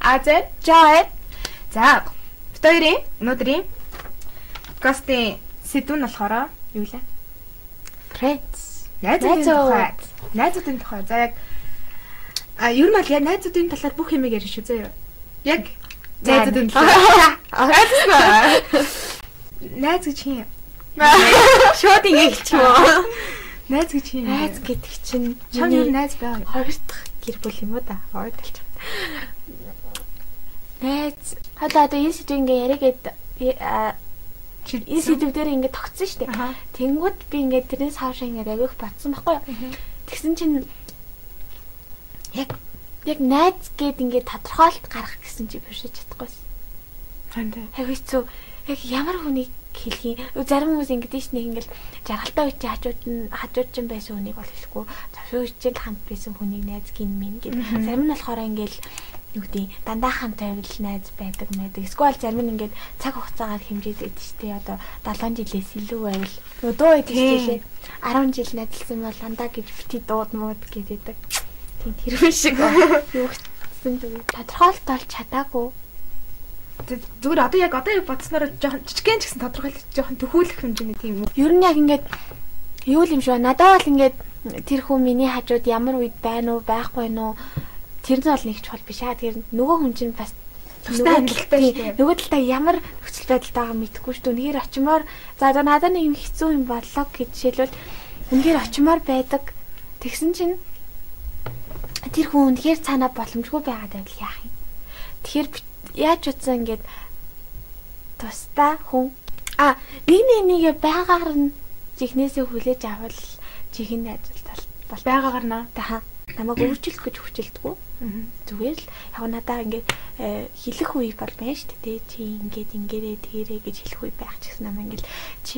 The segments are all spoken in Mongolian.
А за жаа. За битэрийн өнөөдрийн подкастын сэдв нь болохоор юу лээ? Friends. Найзуудын тухай. Найзуудын тухай. За яг а ер нь бол яг найзуудын талаар бүх юм ярьж шүү заяа. Яг найзуудын талаар. Найз гэж юм. Шууд ингэж юм? Найз гэж юм. Найз гэдэг чинь чам ер найз байгаа. Хоёр дахь гэр бүл юм уу да? Хоёр талч. Найз. Хадаа одоо энэ сэдв ингээ яригээд энэ сэдв дээр ингээ тогтсон шүү дээ. Тэнгүүд би ингээ тэрнээс хаашаа ингээ авих батсан байхгүй юу? Тэгсэн чинь яг яг найз гэд ингээ тодорхойлт гарах гэсэн чи бишэж чадахгүйсэн. Тэнтэй. Хавьцүү яг ямар хүнийг хэлхийн зарим хүмүүс ингэдэж шнэ ингээл жаргалтай үчи хажууд нь хажууд чинь байсан хүнийг бол хэлэхгүй завшуу үчинд хамт байсан хүнийг найз гин мэн гэд зарим нь болохоор ингээл юу гэдэг дандаа хамт байвал найз байдаг мэдэг эсвэл зарим нь ингээд цаг хугацаагаар хэмжээд байдаг шүү дээ. Одоо 7 жилээс илүү байвал. Өдөө дээ. 10 жил найзлсан бол дандаа гэж бити дууд мууд гэдэг. Тийм тэр шиг юу гэсэн тодорхойлт болж чадаагүй. Зүгээр одоо яг одоо яг бодсноор жоохон жижигхэн ч гэсэн тодорхойлох жоохон төхөөлөх хэмжээний тийм үү. Ер нь яг ингээд юу юм шиг надад бол ингээд тэр хүн миний хажууд ямар үед байна уу байхгүй нуу тэр нь бол нэг чухал биш аа. Тэр нөгөө хүн чинь бас тустай амьдралтай шүү дээ. Нөгөө талаа ямар нөхцөл байдалтай байгаа мэдэхгүй шүү. Үнэхээр очимоор за за надад нэг юм хэцүү юм боллоо гэж жишээлбэл үнэхээр очимоор байдаг. Тэгсэн чинь тэр хүн үнэхээр цаанаа боломжгүй байгаад байвал яах юм? Тэгэхээр яаж утсан ингээд тусдаа хүн а нэг нэг нэгэ байгаагаар нь чихнээсээ хүлээж авал чихэнд ажилтал бол байгаагаар наа намайг өөрчлөх гэж хүчилдэггүй зүгээр л яг надаа ингээд э, хэлэх үе бол байна шүү дээ чи ингээд ингээрээ тэгэрээ гэж хэлэх үе байх ч гэсэн намайг ингээд чи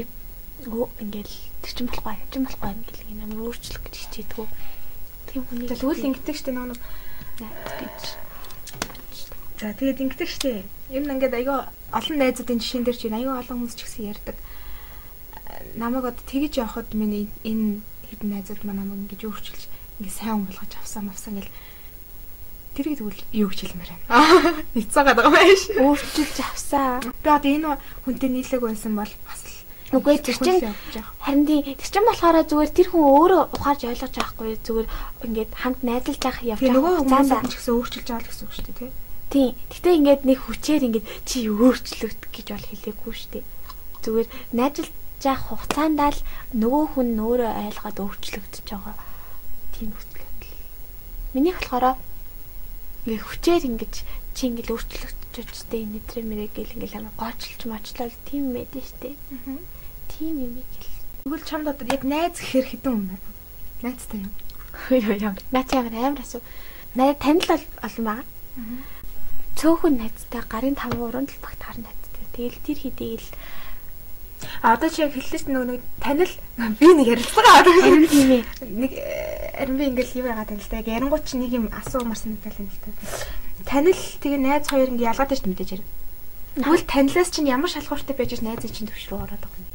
ингээд тэр чин болохгүй юм чин болохгүй юм гэл намайг өөрчлөх гэж хичээдэггүй тийм хүний тэгвэл ингэдэг шүү дээ нөгөө гэж За тэгээд ингэдэг штэ. Ер нь ингээд айгаа олон найзуудын жишээн дээр чинь айгаа олон хүмүүс ч гэсэн ярьдаг. Намайг одоо тэгэж явахад миний энэ хэдэн найзууд маань намайг ингэж өөрчилж ингээд сайн өнгөлгөж авсан авсан гэл тэрийг тэгвэл юу гэж хэлмээр байна. Нэгцээ гадаг юм байна ш. Өөрчилж авсан. Би одоо энэ хүнтэй нийлэг байсан бол бас Үгүй тэр чинь харин тий тэр чинь болохоор зүгээр тэр хүн өөрөө ухаарж ойлгож байхгүй зүгээр ингээд хамт найзалж явах явж байгаа. Нөгөө хүмүүс ч гэсэн өөрчилж байгаа л гэсэн үг шүү дээ тий. Тийм. Гэтэ ингээд нэг хүчээр ингээд чи өөрчлөгдөх гэж бол хэлээгүй шүү дээ. Зүгээр найзалж явах хугацаанд л нөгөө хүн өөрөө ойлгоод өөрчлөгдөж байгаа. Тийм нөхцөл байдал. Миний болохоор ингээд хүчээр ингээд чи ингээд өөрчлөгдөж өчтэй нэтрэ мэрэг гэл ингээд амар гоочлж мочлол тийм мэдэн штэ. Аа. Тийм юм гэл. Тэгвэл чамд одоо яг найз гэхэр хэдэн юм байна? Найзтай юм. Юу яа. Найз ямар амар асуу. Найз танил олон байгаа. Аа цөөхөн найзтай гарын 5 уран талбагт харна найзтай. Тэгэл тэр хэдийг л А одоо чи яг хэллээч нөгөө нэг танил би нэг ярилцлага аваад. Нэг харин би ингээл юу яагаад танил та яг ярингууд чи нэг юм асуумар санагдал юм л та. Танил тэгээ найз хоёр ингээ ялгаад байж мэдээж ярив. Тэгвэл танилаас чинь ямар шалгууртай байж найз чинь төвш рүү ороод байгаа юм.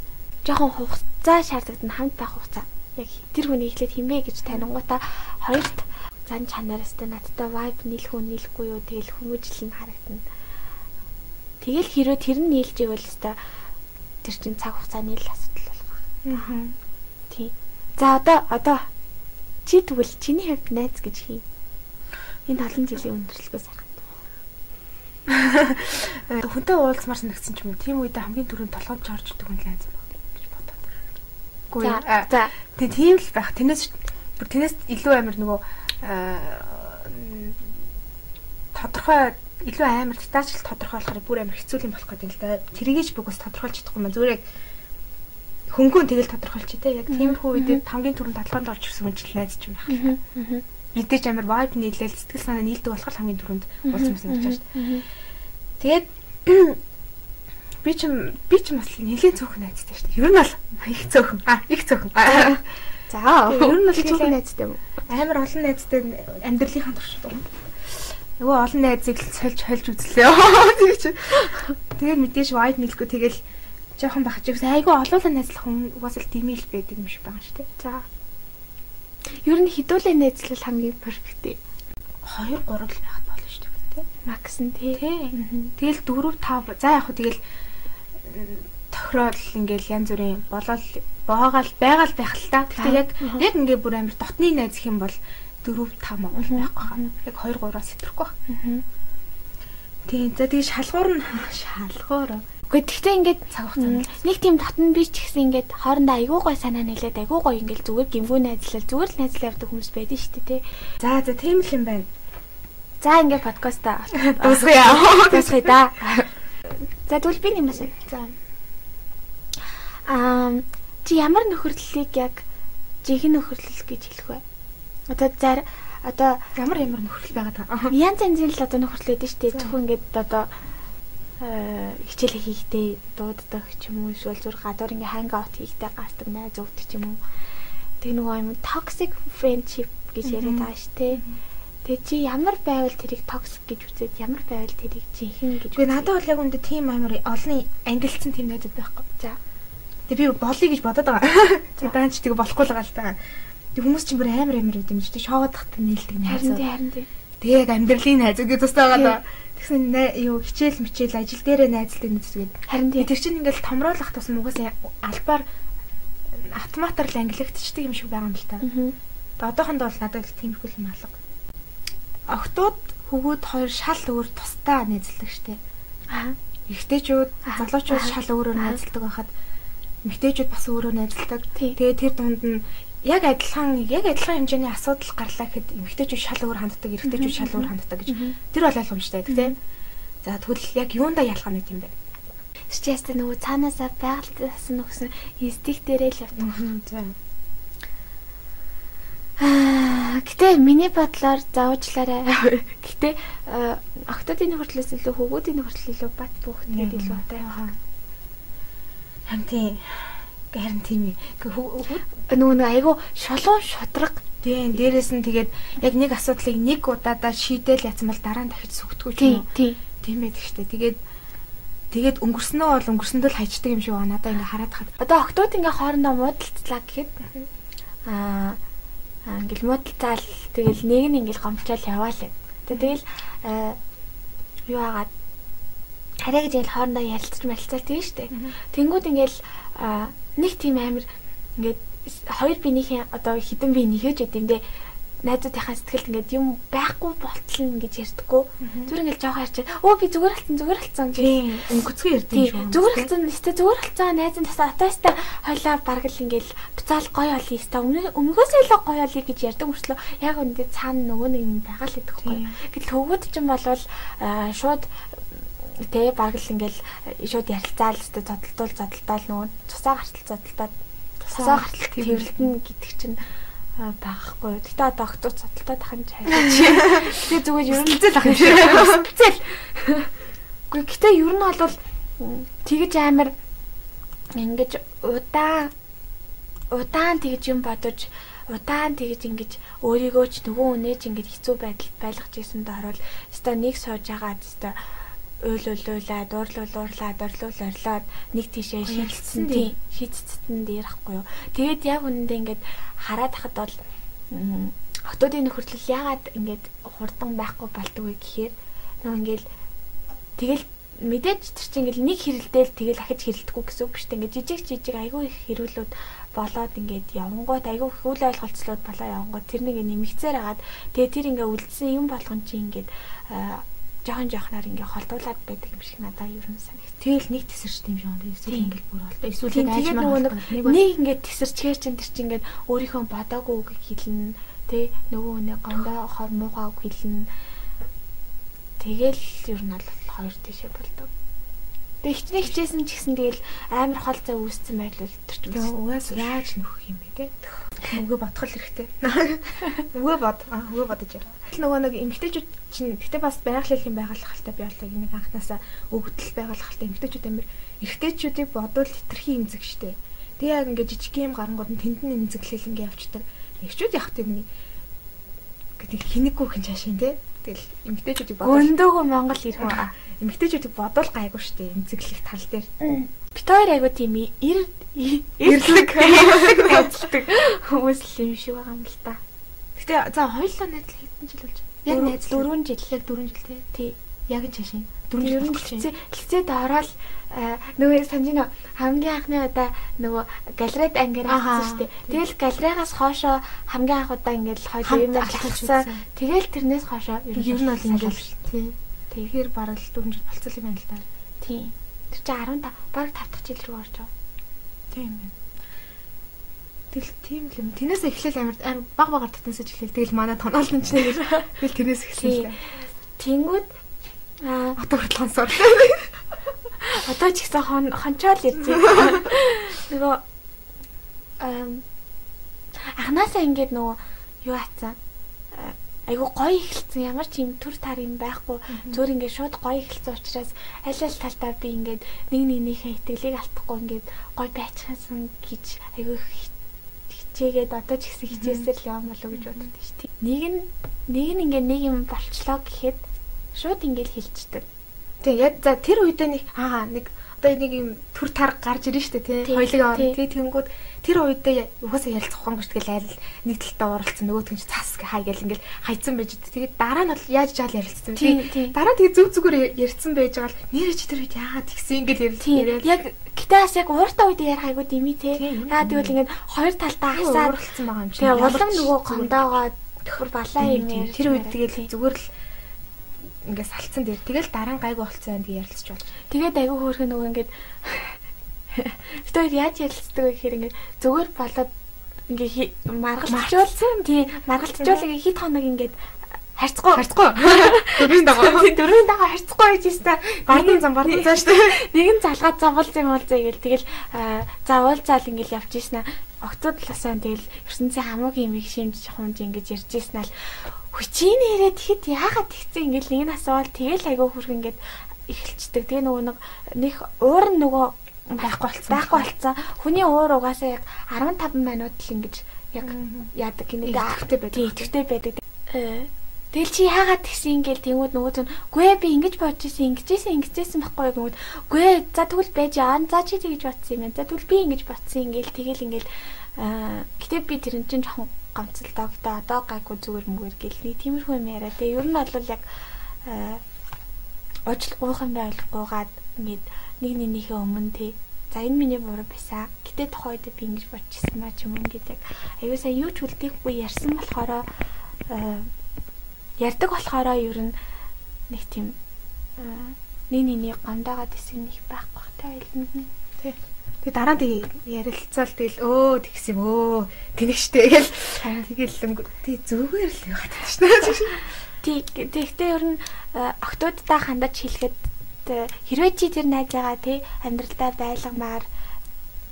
Жохон хугацаа шаардлагатай хамт байх хугацаа. Яг тэр хүний ихлээд хинбэ гэж танингуудаа хоёрт зан чанаараастай надтай vibe нийлэх үү нийлэхгүй юу тэгэл хүмүүжил нь харагдана. Тэгэл хэрвээ тэр нь нийлж ивэл өстой тэр чинь цаг хугацааны л асуудал болох. Аа. Тий. За одоо одоо чи тэгвэл чиний хувьд найз гэж хий. Энэ олон жилийн өндөрлөгөө сайхан. Хүнтэй уулзмаар санагдсан ч юм уу. Тийм үедээ хамгийн түрүүнд толгойд орж идэг хүн найз гэж бодоод. Гүй. За. Тэгээ тийм л байх. Тэрнээс бүр тэрнээс илүү амар нөгөө тодорхой илүү амар детальчл тодорхойлохоор бүр амар хэцүү юм болох гэдэг л да. Тэрийгч бүгс тодорхойлж чадахгүй маа зүгээр яг хөнгөн тэгэл тодорхойлч тэ яг тиймэрхүү үед хамгийн түрүүнд талханд орж ирсэн хүн ч найз ч юм байна. Мэдээж амар vibe нийлээл сэтгэл санаа нийлдэг болохоор хамгийн түрүүнд уулзсан гэж байна шүү дээ. Тэгээд би ч би ч бас нэлийн цөөхөн найзтай шүү дээ. Ер нь бол их цөөхөн. А их цөөхөн. За ер нь бол цөөхөн найзтай юм уу? амар олон найзтай амьдралынхаа туршид юм. Нөгөө олон найзыг сольж хольж үзлээ. Тэгээ чи. Тэгээ мэдээж wide нийлэхгүй тэгэл жоохон бахаж гэсэн айгүй олуулаа найзлах хүн угаас л димэл байдаг юм шиг байгаа шүү дээ. За. Ер нь хідүүлээ найзлал хамгийн перфект. 2 3 л байхад болно шүү дээ. Макс нь тий. Тэгэл 4 5 за яг хөө тэгэл тохирол ингээл янз бүрийн болол боогаал байгаал байх л та. Гэхдээ яг яг ингээ бүр амар дотны найз юм бол 4 5 Монгол байхгүй хаа. Яг 2 3-аас сэтрхгүй байна. Тийм. За тэгээ шалгуур нь шалгуур. Гэхдээ тэгтээ ингээд цаг хугацаа нэг тийм дотн би ч гэсэн ингээд хоорондоо айгүй гой санаа нийлээд айгүй гой ингээд зүгээр гимгүү найзлал зүгээр л найзлал явдаг хүмүүс байдаг шүү дээ тий. За за тийм л юм байна. За ингээд подкаста дуусгая. Дуусгая да. За тэгвэл би нэмээс. За. Аа чи ямар нөхөрлөлийг яг жинхэнэ нөхөрлөл гэж хэлэх вэ? Одоо зар одоо ямар ямар нөхөрлөл байгаа та. Янз янзын л одоо нөхөрлөл өгдөө шүү дээ. Зөвхөн ингээд одоо хичээл хийхдээ дууддаг ч юм уу эсвэл зүр гадуур ингээ ханг аут хийхдээ гасдаг найз өвд ч юм уу. Тэг нөгөө юм toxic friendship гэж яриад байгаа шүү дээ. Тэгээ чи ямар байвал тэрийг toxic гэж үзээд ямар байвал тэрийг жинхэнэ гэж Гэхдээ надад бол яг үндэ тийм амар олон ангилсан тийм найзууд байхгүй. За. Тэгээ би болъё гэж бодоод байгаа. Тэгээ даанч тэгээ болохгүй л байгаа л та. Тэг хүмүүс чинь бүр амар амар үт юм шүү дээ. Шоогод тахтай нээлдэг найз. Харин тий харин тий. Тэгээ яг амьдралын найз гэж тустай байгаа. Тэгсэн юу хичээл мичээл ажил дээрээ найзлдаг нэг зүгээд. Харин. Тэр чинь ингээл томруулах тусам угаасаа албаар автоматар л ангилагдчихдаг юм шиг байгаа юм л та. Аа. Одоохондоо бол надад л тиймэрхүү юм алга. Охтууд хөвгүүд хоёр шал өөр тусдаа найзлдаг штэ. Аа. Эхтэйчүүд залуучууд шал өөрөөр найзлдаг байхад эмэгтэйчүүд бас өөрөө найзалдаг. Тэгээ тэр дунд нь яг адилхан яг адилхан хэмжээний асуудал гарлаа гэхэд эмэгтэйчүүд шал өөр ханддаг, эрэгтэйчүүд шал өөр ханддаг гэж тэр бол ойлгомжтой тийм. За тэгвэл яг юундаа ялгаа нэг юм бэ? Стресстэй нөгөө цаанаасаа байгальтаас нөхсөн инстинкт дээрээ л явдаг. За. Аа, гэтээ миний бодлоор заавчлаарай. Гэтээ октодын нөхөрлөөс илүү хөвгүүдийн нөхөрлөл илүү бат бүхтэй илүү утай. Харин тийм. Харин тийм ээ. Нөгөө нэг айгу шулуун шудраг тийм дээрэс нь тэгээд яг нэг асуудлыг нэг удаадаа шийдээл яцсан бол дараа нь дахиж сүгдгүй ч юм уу. тий. Тийм байдаг штэ. Тэгээд тэгээд өнгөрснөө бол өнгөрсөндөө л хайчдаг юм шиг байна. Надаа ингээ хараад хад. Одоо октод ингээ хоорондоо муудалцлаа гэхэд аа ингээл муудалцаал тэгэл нэг нь ингээл гомчаал яваалаа. Тэгэл юу хагаад хараа гэж ингээл хоорондоо ярилцаж марилцаал тийм штэ. Тэнгүүд ингээл аа, нэг тийм амир ингээд хоёр биенийхээ одоо хідэн бие нэхэж байд юм дэ найзуудынхаа сэтгэлд ингээд юм байхгүй болтол нь гэж ярьдаггүй. Зүгээр ингээд жоох ярьчаад өө би зүгээр алдсан зүгээр алдсан гэж өнгөцгөө ярьдаг юм шиг. зүгээр хэлсэн нэстэ зүгээр хэлсэн найзын тасаа атаста хойлоо бараг л ингээл буцаал гоё олъё ста өмнөхөөсөө илүү гоё олъё гэж ярьдаг мөрчлөө яг үндэ цаана нөгөө нэг юм байгаа л гэдэгхгүй. Гэтэл хөвгүүд ч юм бол аа, шууд тэ бараг л ингээл шууд ярилцаал өстө зодтолтуул зодтолтол нөгөө цусаа гартал зодтолтоод цусаа гартал тэрэлтэн гэдэг чинь аа, байхгүй. Гэтэ одоо огтуц зодтолтоод ахын чайлж. Тэгээ зүгээр ер нь Зэл ах юм шиг. Зэл. Гэхдээ гэтээ ер нь бол м, тэгэж амар ингэж удаан удаан тэгж юм бодож удаан тэгж ингэж өөрийгөө ч нөгөө үнэж ингэж хэцүү байдалд байлгаж ирсэнд орвол өстой нэг сууж агаад өстой уйлуулуулаа дуурлуулуурлаад орлуул орлоод нэг тийшээ шийдэлсэн тийм шийдцэцэн дээрахгүй юу тэгээд яг үнэндээ ингэж хараад хахад бол м, октодын нөхөрлөл ягаад ингэж хурдан байхгүй болдог вэ гэхээр нөгөө ингээл тэгэл мэдээж тэр чинь ингээл нэг хэрэлдээл тэгэл ахиж хэрэлдэхгүй гэсэн үг шүү дээ. Ингээд жижиг жижиг айгүй их хэрүүлүүд болоод ингээд явангууд айгүй их үл ойлголцлууд болоо явангууд тэр нэг нэмэгцээр агаад тэгээ тэр ингээ үлдсэн юм болгон чи ингээд аа, жоохон жоохноор ингээ холдуулаад байдаг юм шиг надад ер нь санагд. Тэгэл нэг тесэрч тийм шиг байна. Эсвэл Тийм. ингээл бүр болтой. Эсвэл тэгээд нөгөө нэг бол- нэг ингээд тесэрчгээр чинь тэр чинь ингээд өөрийнхөө бодоогүй үг хэлнэ. Тэ нөгөө нэг гондоо хор муухай үг хэлнэ. Тэгэл ер нь бол хоёр тийшээ болдог. Тэг хичнээн хичээсэн ч гэсэн тэгэл амар хол цай үүссэн байл бол тэр чинь Тэгээ угаас яаж нөхөх юм бэ те? Үгээ бодох л хэрэгтэй. Үгээ бод. Аа үгээ бодож яа. Нөгөө нэг эмгтээчүүд чинь гэхдээ бас байгалийн байгалахалтай би бол нэг анханасаа өгдөл байгалахалтай эмгтээчүүд амир эрэгтэйчүүдийг бодвол хитрхи имзэг штэ. Тэгээ яг ингээд жижиг юм гарангууд нь тэнд нь имзэглэл ингээд явчихдаг. Эхчүүд явах тийм нэг гэдэг хинэггүй хин чаашин те. Тэгэл эмгтээчүүдийг бодвол гөндөөгөө Монгол ирэх үү? эмгтээчүүдийг бодвол гайгүй штэ имзэглэх тал дээр. Бит хоёр айгу тийм ир Эрлэг. найзлдаг хүмүүс л юм шиг байгаа юм л та. Гэтэ за хоёулаа найзлах хэдэн жил болж байна? Яг найзлах дөрвөн жил. яг 4 жил тий. Яг. Дөрөв ер нь лицээ лицээд ороод нөгөө санжин хамгийн анхны удаа нөгөө галерейд ангиар авсан шүү дээ. Тэгэл галерейгаас хоошоо хамгийн анх удаа ингээд хоёр юм алхсан. Тэгэл тэрнээс хоошоо ер нь бол ингээд тий. Тэгэхээр бараг л 4 жил болцсон юм байна л да. Тий. Тэр чинь 15 бараг 5 дахь жил рүү орж байгаа. Тийм байна. Тэгэл тийм л юм. Тэрнээс эхлээл амар баг багаар татнаас эхлээл тэгэл манай тоноолн ч нэг тэгэл тэрнээс эхлэв. Тэнгүүд аа хүртэл сонсоор. Одоо ч ихсэн хончоол ирж нөгөө ам анханасаа ингээд нөгөө юу атсан? Айгу гоё ихэлсэн ямар ч юм төр тар юм байхгүй. Зөөр ингээд шууд гоё ихэлсэн учраас аль аль талдаа би ингээд нэг нэгнийхээ итгэлийг алдахгүй ингээд гоё байцгаасан гэж айгу хичээгээд одоо ч гэсэн хичээсээр л явам болов гэж боддог шүү дээ. Нэг нь нэг нь ингээд нэг юм болчлоо гэхэд шууд ингээд хэлцдэг. Тэг яг за тэр үедээ нэг аа нэг одоо нэг юм төр тар гарч ирэн штэ тий. Хоёлын орн тий. тэнгүүд тэр үедээ угаасаа ярилцах ухаан гэж тэгэл айл нэг талтаа оролцсон нөгөөт нь цаас хай гэл ингээл хайцсан байж тэгээд дараа нь бол яаж жаал ярилцсан тий дараа тэгээд зүг зүгээр ярьсан байж байгаа л нэрэ чи тэр үед яагаад тэгсэн ингээл яриад. яг гэтээ бас яг ууртаа үед ярих айгуу дими тий. Яа тэгвэл ингээд хоёр талдаа хасаад уралцсан байгаа юм шиг. тэгээ улам нөгөө гондоогоо төр балаа юм тэр үед тэгэл зүгээр л ингээд салцсан дээр. Тэгэл дараа нь гайгүй болцсон юм ярилцж байна. Тэгээд айгүй хөөрхөн нөгөө ингээд Тэгвэл яаж ярилцдаг вэ гэхээр ингээд зүгээр болоод ингээ маргалцуулсан тий маргалцуул ингээ хит хоног ингээд харьцахгүй. Харьцахгүй. Дөрвийн дагаа дөрвийн дагаа харьцахгүй гэж юмста бардын зам бардын цаа штэ нэг нь залгаад завуулж юм бол зэ гэл. Тэгэл завуул заал ингээл явж ийснэ октод талаасаа тэгэл ертөнцийн хамгийн юм их шимж хунж ингэж ярьж ийснэ л хүчийн ирээд хэд яагаад тэгсэн ингээл нэг асуувал тэгэл айгүй хүрх ингээд эхэлцдэг. Тэгээ нөгөө нэг нэг уур нь нөгөө байхгүй болсон. Байхгүй болсон. Хүний уур угаасаа яг 15 минут л ингэж яг яадаг гинэ идэвхтэй байдаг. Идэвхтэй байдаг. Э, тэгэл чи яагаад тэгсэн ингээл тэнгууд нөгөө нь гүй би ингэж бодож исэн ингэж исэн ингэж исэн байхгүй гэнүүд гүй за тэгвэл байж аа за чи тэгж бодсон юм байна. За тэгвэл би ингэж бодсон ингээл тэгэл ингээл аа гэтээ би тэрэн чинь жоохон ганцлдогтой одоо гайгүй зүгээр мгэр гэл нэг тиймэрхүү юм яриа. Тэгээ ер нь бол яг уучлах гуйхан байлгүйгаад ингээд нэг нэгнийхээ өмнө тий За энэ миний буруу байсан. Гэтэ тухайд би ингэж бодчихсан маа ч юм ингээд яг аюу сая юу ч үлдээхгүй ярьсан болохоор ярьдаг болохоор ер нь нэг тийм нэг нэгний гомдоогоод хэсэг нэг байхгүй та ойлнд нь тий Тэгээ дараа нь тэгээ ярилцаал тэгэл өө тэгс юм өө тэнэгштэй гэл тэгэл тий зүгээр л яваад дээ. Тий тэгтээ ер нь октодтой хандаж хэлэхэд хэрвээ чи тэр найзаагаа тий амьдралдаа байлгамаар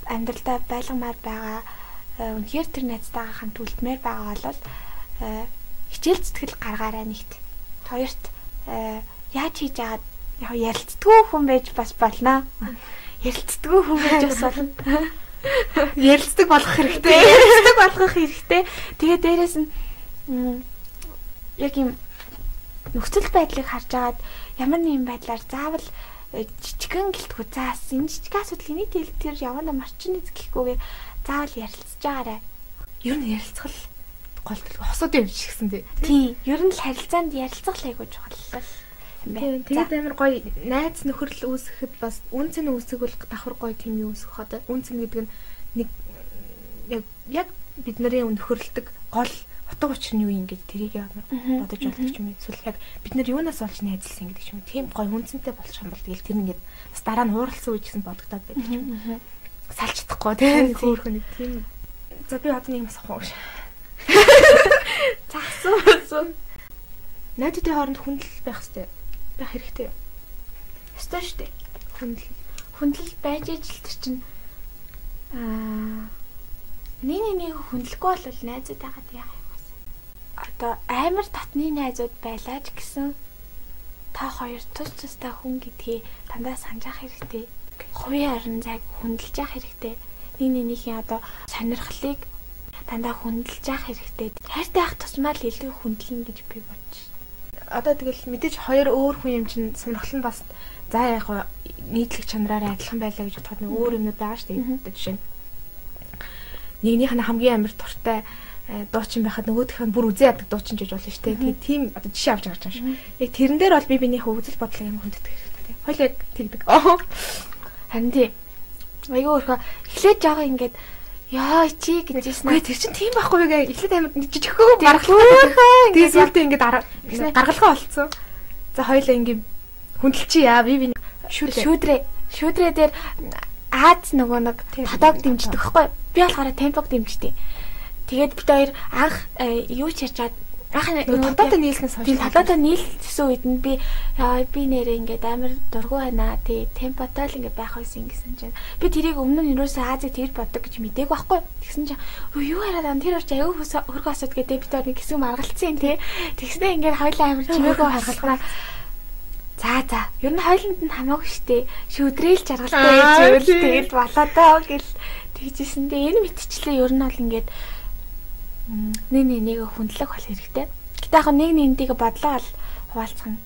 амьдралдаа байлгамаар байгаа үнэхээр тэр найзтайгаа хамт үлдмээр байгаа бол хичээл зүтгэл гаргаарай нэгт. Хоёрт яаж хийж агаад яг ярилцдаггүй хүн байж бас болно ярилцдаггүй хүн гэж бас болно. Ярилцдаг болох хэрэгтэй. Ярилцдаг болгох хэрэгтэй. Тэгээ дээрэс нь яг юм нөхцөл байдлыг харж агаад ямар нэгэн байдлаар заавал э, жижигэн гэлтгүү заас энэ жижиг асуудлыг нийт хэл тэр явна марчин эзэхгүйгээр заавал ярилцж байгаарай. Ер нь ярилцгал гол хосууд юм шигсэн тий. Тийм. Ер нь л харилцаанд ярилцах л айгуу чухал. Тийм. Тэгээд амар гоё найз нөхөрл үүсгэхэд бас үнц нь үүсгэл давхар гоё тийм юу үүсгэх одоо үнц нь гэдэг нь нэг яг бид нарын нөхөрлөдөг гол утга учир нь юу юм гэж тэрийг бодож болдог юм эсвэл яг бид нар юунаас олж найзлсан гэдэг юм. Тийм гоё үнцэнтэй болчих юм бол тэгэл тэр ингээд бас дараа нь хууралсан үе гэсэн бодогдоод байдаг юм. Салчдахгүй тийм хөөхөн нэг тийм. За би одоо нэг юм асах уу. За асуу. Найдуудын хооронд хүндэл байх хэрэгтэй байх хэрэгтэй. Өстой шүү дээ. Хүндэл хүндэл байж ижил тэр чинь аа нэг нэг хүндлэхгүй бол найзуудтайгаа яах юм бэ? Одоо амар татны найзууд байлаа ч гэсэн та хоёр тус тустай хүн гэдгийг дандаа санджах хэрэгтэй. Хувийн орон зайг хүндэлж явах хэрэгтэй. Нэг нэгнийхээ одоо сонирхлыг дандаа хүндэлж явах хэрэгтэй. Хайртай ах тусмаа л илүү хүндлэн гэж би бодож одоо тэгэл мэдээж хоёр өөр хүн юм чинь сонирхол нь бас за яг нийтлэг чанараараа адилхан байлаа гэж бодоход нэг өөр юмнууд байгаа шүү дээ. Жишээ нь нэгнийх нь хамгийн амар туртай э, дуучин байхад нөгөөх нь бүр үзээ ядаг дуучин гэж болно шүү дээ. Тэгээ тийм одоо жишээ авч гарч байгаа шүү. Яг тэрэн дээр бол би биенийхээ үзэл бодлоо юм хүндэтгэх хэрэгтэй. Хойл яг тэгдэг. Харин тий. Айгүй өөрхөө эхлээд жаага ингээд Яа чи гэжсэн. Үгүй тэр чинь тийм байхгүй вэ? Эхлээд амар жижигхөө гаргалгаа. Тэгээ сүлдээ ингээд гаргалгаа болцсон. За хоёлаа ингээд хүндэлчих яа би би шүүдрээ. Шүүдрээ дээр Аз нөгөө нэг тадаг дэмждэг байхгүй. Би болохоор темпог дэмждэг. Тэгээд бид хоёр анх э, юу ч ярьчаад анх толгойтой нийлснээс хойш тийм толгойтой нийлсэн үед нь би би нэрээ ингээд амар дургу байна. Тий темпотой л ингээд байх байсан гэсэн чинь би тэрийг өмнө нь юусоо Азиг тэр боддог гэж мдээгүй байхгүй. Тэгсэн чинь юу яриад ам тэр урч аюу хөргөө асууд гэдэг хоёр нэг хэсэг маргалцсан тий. Тэгснэ ингээд хоёлаа амар чимээгөө харгалгаа За за. Ер нь хойлонд нь хамаагүй штэ. Шүдрээл жаргалтай зүйл тэгэл болоо доо гэл тэгжсэн. Тэгээ энэ мэтчлээ ер нь бол ингээд нэг нэг нэг хүндлэг бол хэрэгтэй. Гэтэ яг нэг нэгнийг бодлоо бол хуваалцах нь.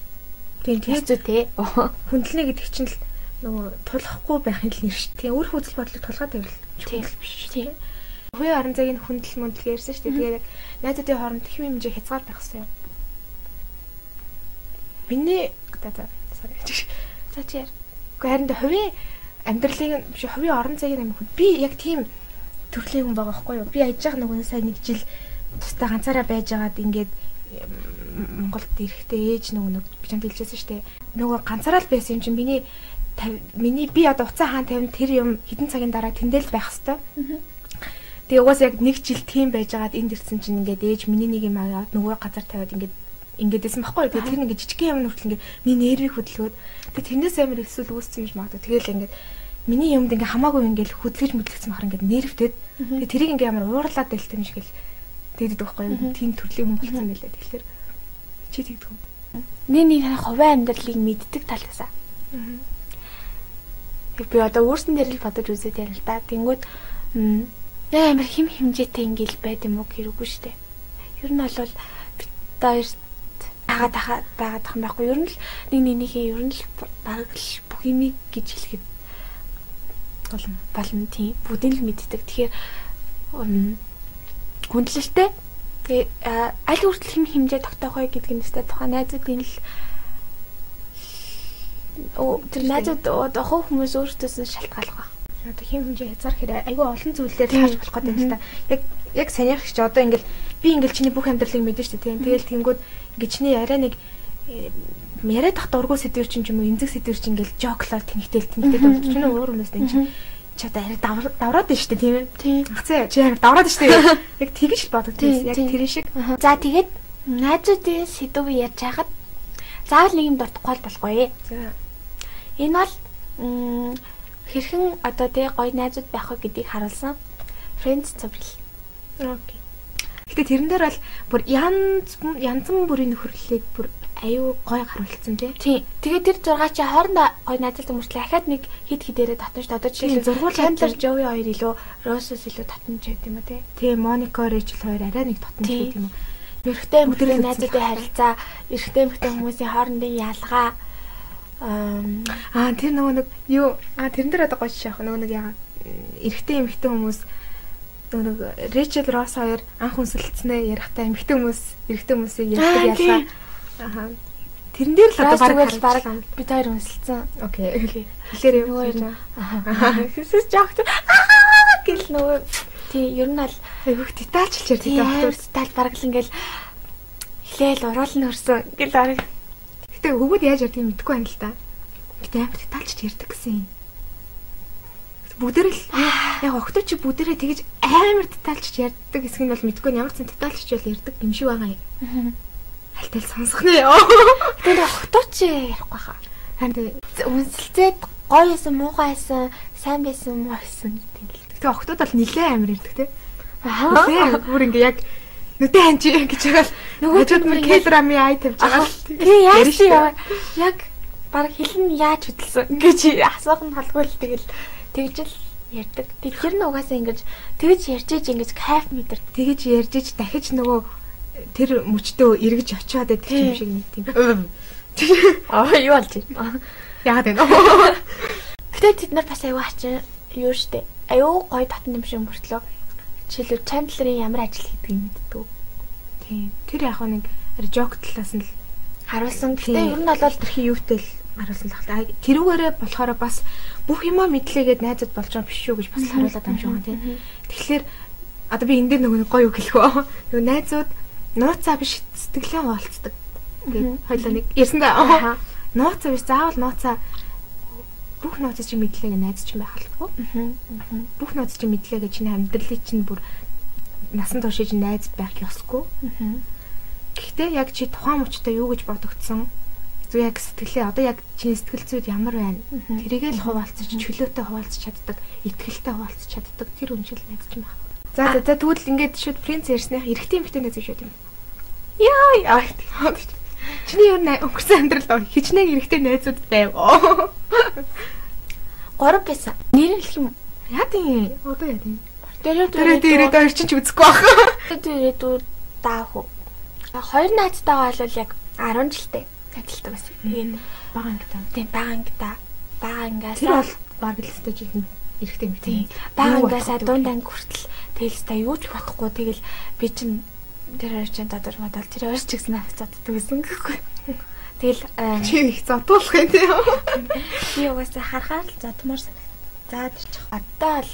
Тийм тийм зү те. Хүндлэнэ гэдэг чинь л нөгөө тулахгүй байхын л нэр шүү. Тэгээ үр хөдөл бодлыг тулгаад байвал тийм биш тийм. Хувийн орон зайг нь хүндэл мөндлөг ярьсан шүү дээ. Тэгээд найзуудын хооронд их юм хэмжээ хязгаар байх хэрэгтэй. Миний за за sorry. За чи яар. Гэхдээ харин хувийн амьдралын биш хувийн орон зайг юм би яг тийм төрлийн хүн байгаа байхгүй юу? Би ажиж байгаа нөгөө сая нэг жил тустай ганцаараа байж байгаад ингээд Монголд ирэхдээ ээж нөгөө нэг би чамд хэлжсэн шүү дээ. Нөгөө ганцаараа л байсан юм чинь миний миний би одоо уцаа хаан тавин тэр юм хідэн цагийн дараа тэндэл байх хэвээр. Тэгээ угаас яг нэг жил тийм байж байгаад энд ирсэн чинь ингээд ээж миний нэг юм аваад нөгөө газар тавиад ингээд ингээд байсан байхгүй юу. Тэгээ тэр нэг жижигхэн юм нүртэл ингээд миний нервийг хөдөлгөөд тэгээ тэрнээс амар эсвэл үүссэн юм магадгүй. Тэгээл ингээд миний юмд ингээ хамаагүй ингээл хөдөлгөж мэдлэгцэн махар ингээд нервтэд тэгээ тэрийг ингээ амар уурлаад байлтай юм шиг л тэгдэг байхгүй юу. Тийм төрлийн хүн болсон байлаа. Тэгэхээр чи тэгдэг юм. Нэг нэг таны хувийн амьдралыг мэддэг талаас. Би одоо өөрсөн дээр л бодож үзээд байна л да. Тэнгүүд яг амар хим химжээтэй ингээл байд юм уу хэрэггүй штэ. Ер нь бол бид хоёр тагаад тахаа байгаад тах юм байхгүй. Ер нь л нэг нэгнийхээ ер нь л баг л бүх юмыг гэж хэлэхэд болно. Болно тийм. Бүгдийг л мэддэг. Тэгэхээр хүндлэлтэй. Тэгээ аль хүртэл хэм хэмжээ тогтоох вэ гэдэг нь өстой тухайн найзуудын л оо тэр найзууд одоо хүмүүс өөртөөс нь шалтгаалга ба. Одоо хэм хэмжээ хязгаар хэрэг айгүй олон зүйлээр тааж болох гэдэг юм л та. Яг яг санийх ч одоо ингээл би ингээл чиний бүх амьдралыг мэдэн штэ тийм. Тэгэл тэнгүүд гिचний арай нэг яриад тахт ургуу сэдвэр чинь юм уу эмзэг сэдвэр чинь ингээл жоклоор тэнхтэл тэнхтэл болж чинь өөр хүмүүс энэ чинь ч одоо арай давраад байна шүү дээ тийм ээ. Тийм. Хацаа чи арай давраад шүү дээ. Яг тэгэж л бодогдсон. Яг тэр шиг. За тэгээд найзуудын сэдв ярьж хахад заавал нэг юм дуртахгүй болохгүй. За. Энэ бол хэрхэн одоо тэг гоё найзууд байх вэ гэдгийг харуулсан Friends цоврил. Окей. Гэтэ тэрэн дээр бол бүр янз янзан бүрийн нөхөрлөлийг бүр аюу гой харуулсан тий. Тий. Тэгээд тэр зургаа чи хоорондоо гой найзалдаг мөртлөө ахаад нэг хит хідээрээ татнаж одоо жишээ зургуул Chandler Joey хоёр илүү Rose-с илүү татнаж байт юм уу тий. Тий, Monica Rachel хоёр арай нэг татнаж байт юм уу. Эрэгтэй эмэгтэй найзуудын харилцаа, эрэгтэй эмэгтэй хүмүүсийн хоорондын ялгаа. Аа тэр нөгөө нэг юу? Аа тэрэн дээр одоо гоё шаах нөгөө нэг яа эрэгтэй эмэгтэй хүмүүс нөгөө Рэчел Росс хоёр анх хүнсэлцснээ ярихтаа эмэгтэй хүмүүс эрэгтэй хүмүүсийг ярьдаг ялгаа. Аха. Тэрэн дээр л одоо баг баг бид хоёр хүнсэлцсэн. Окей. Хэлээр юм уу? Аха. Хэсэс жоох гэл нөгөө тий ер нь бол айгүйх детальчилж ярьдаг доктор деталь баг л ингээл эхлээл уруулна хөрсөн гэл арга. Гэтэ хөвгүүд яаж ярьдгийг мэдэхгүй байна л да. Гэтэ амар детальчж ярьдаг гэсэн юм бүгдэр л яг октоо чи бүгдэрээ тэгэж амар детальчж ярьдаг хэсэг нь бол мэдгүй ямар ч детальчж бол ярьдаг юм шиг байгаа юм. Хальтал сонсох нэ. Тэгээд октоо чи ярихгүй хаа. Харин үнсэлцээд гоё байсан, муухай байсан, сайн байсан, муу байсан гэдэг л. Гэтэ октод бол нилээ амар ярьдаг те. Аа. Бүр ингээ яг нүдэ ханч гэж байгаа л нөгөө ч бүр килограмми ай тавьж байгаа л. Тий яаж яг баг хэлэн яаж хөдөлсөн гэж асуух нь холгүй л тэгэл тэгж л ярьдаг. Тэр нь угаасаа ингэж тэгж ярьж иж ингэж кайф мэдэр. Тэгж ярьж иж дахиж нөгөө тэр мөчтөө эргэж очиод байдаг юм шиг нэг тийм. Аа юу болж байна? Яагаад вэ? Гэтэ тэд нар бас аюу хачин юу штэ. Аюу гоё татан юм шиг мөртлөө. жишээлбэл Chandler-ийн ямар ажил хийдэг юм мэддэг. Тийм. Тэр яг нэг жок талаас нь л Харуулсан. Гэтэ ер нь бол тэрхий юутай л харуулсан л хальтаа. Тэрүүгээрээ болохоор бас бүх юмаа мэдлээгээд найзад болж байгаа биш үү гэж бас харуулад байгаа юм шиг байна тийм. Тэгэхээр одоо би энэ дээр нөгөө гоё үг хэлэх үү. Нөгөө найзууд нууцаа биш сэтгэлээ хуваалцдаг. Ингээд хоёлаа нэг ярьсан да. Нууцаа биш заавал нууцаа бүх нууц чинь мэдлээг найз чинь байх албагүй. Бүх нууц чинь мэдлээг чиний амьдралыг чинь бүр насан туршиж найз байх ёсгүй. Гэхдээ яг чи тухайн мөчтөө юу гэж бодогдсон зүг яг сэтгэлээ одоо яг чиний сэтгэл зүйд ямар байна? Тэрийг л хуваалцаж чөлөөтэй хуваалцаж чаддаг, ихтгэлтэй хуваалцаж чаддаг тэр үншил найз чинь байх. За за тэгвэл ингээд шүүд принц ярьсных эрэгтэй эмэгтэй найз шүү дээ. Яа яа. Чиний юу нэ өнгөрсөн амьдралд хичнээн эрэгтэй найзууд байв. Гурав байсан. Нэр хэлэх юм. Яа тийм. Одоо яа тийм. Дөрөв дөрөв дөрөв орчин ч үзэхгүй байх. Дөрөв дөрөв даах уу. Хоёр найзтайгаа бол яг 10 жилтэй адилтай байсан. Тэгээд бага ангитай. Тийм бага ангитай. Бага ангиас Тэр бол баг л өстэй жихэн эрэхтэй юм тийм. Бага ангиасаа дунд анги хүртэл та юу ч бодохгүй тэгэл би чинь тэр хоёр чинь додар модал тэр хоёр ч гэсэн хацааддаг гэсэн гэхгүй. Тэгэл чи их зодуулах юм тийм. Би угаасаа харахаар л зодмор санагд. За тэр чих одоо л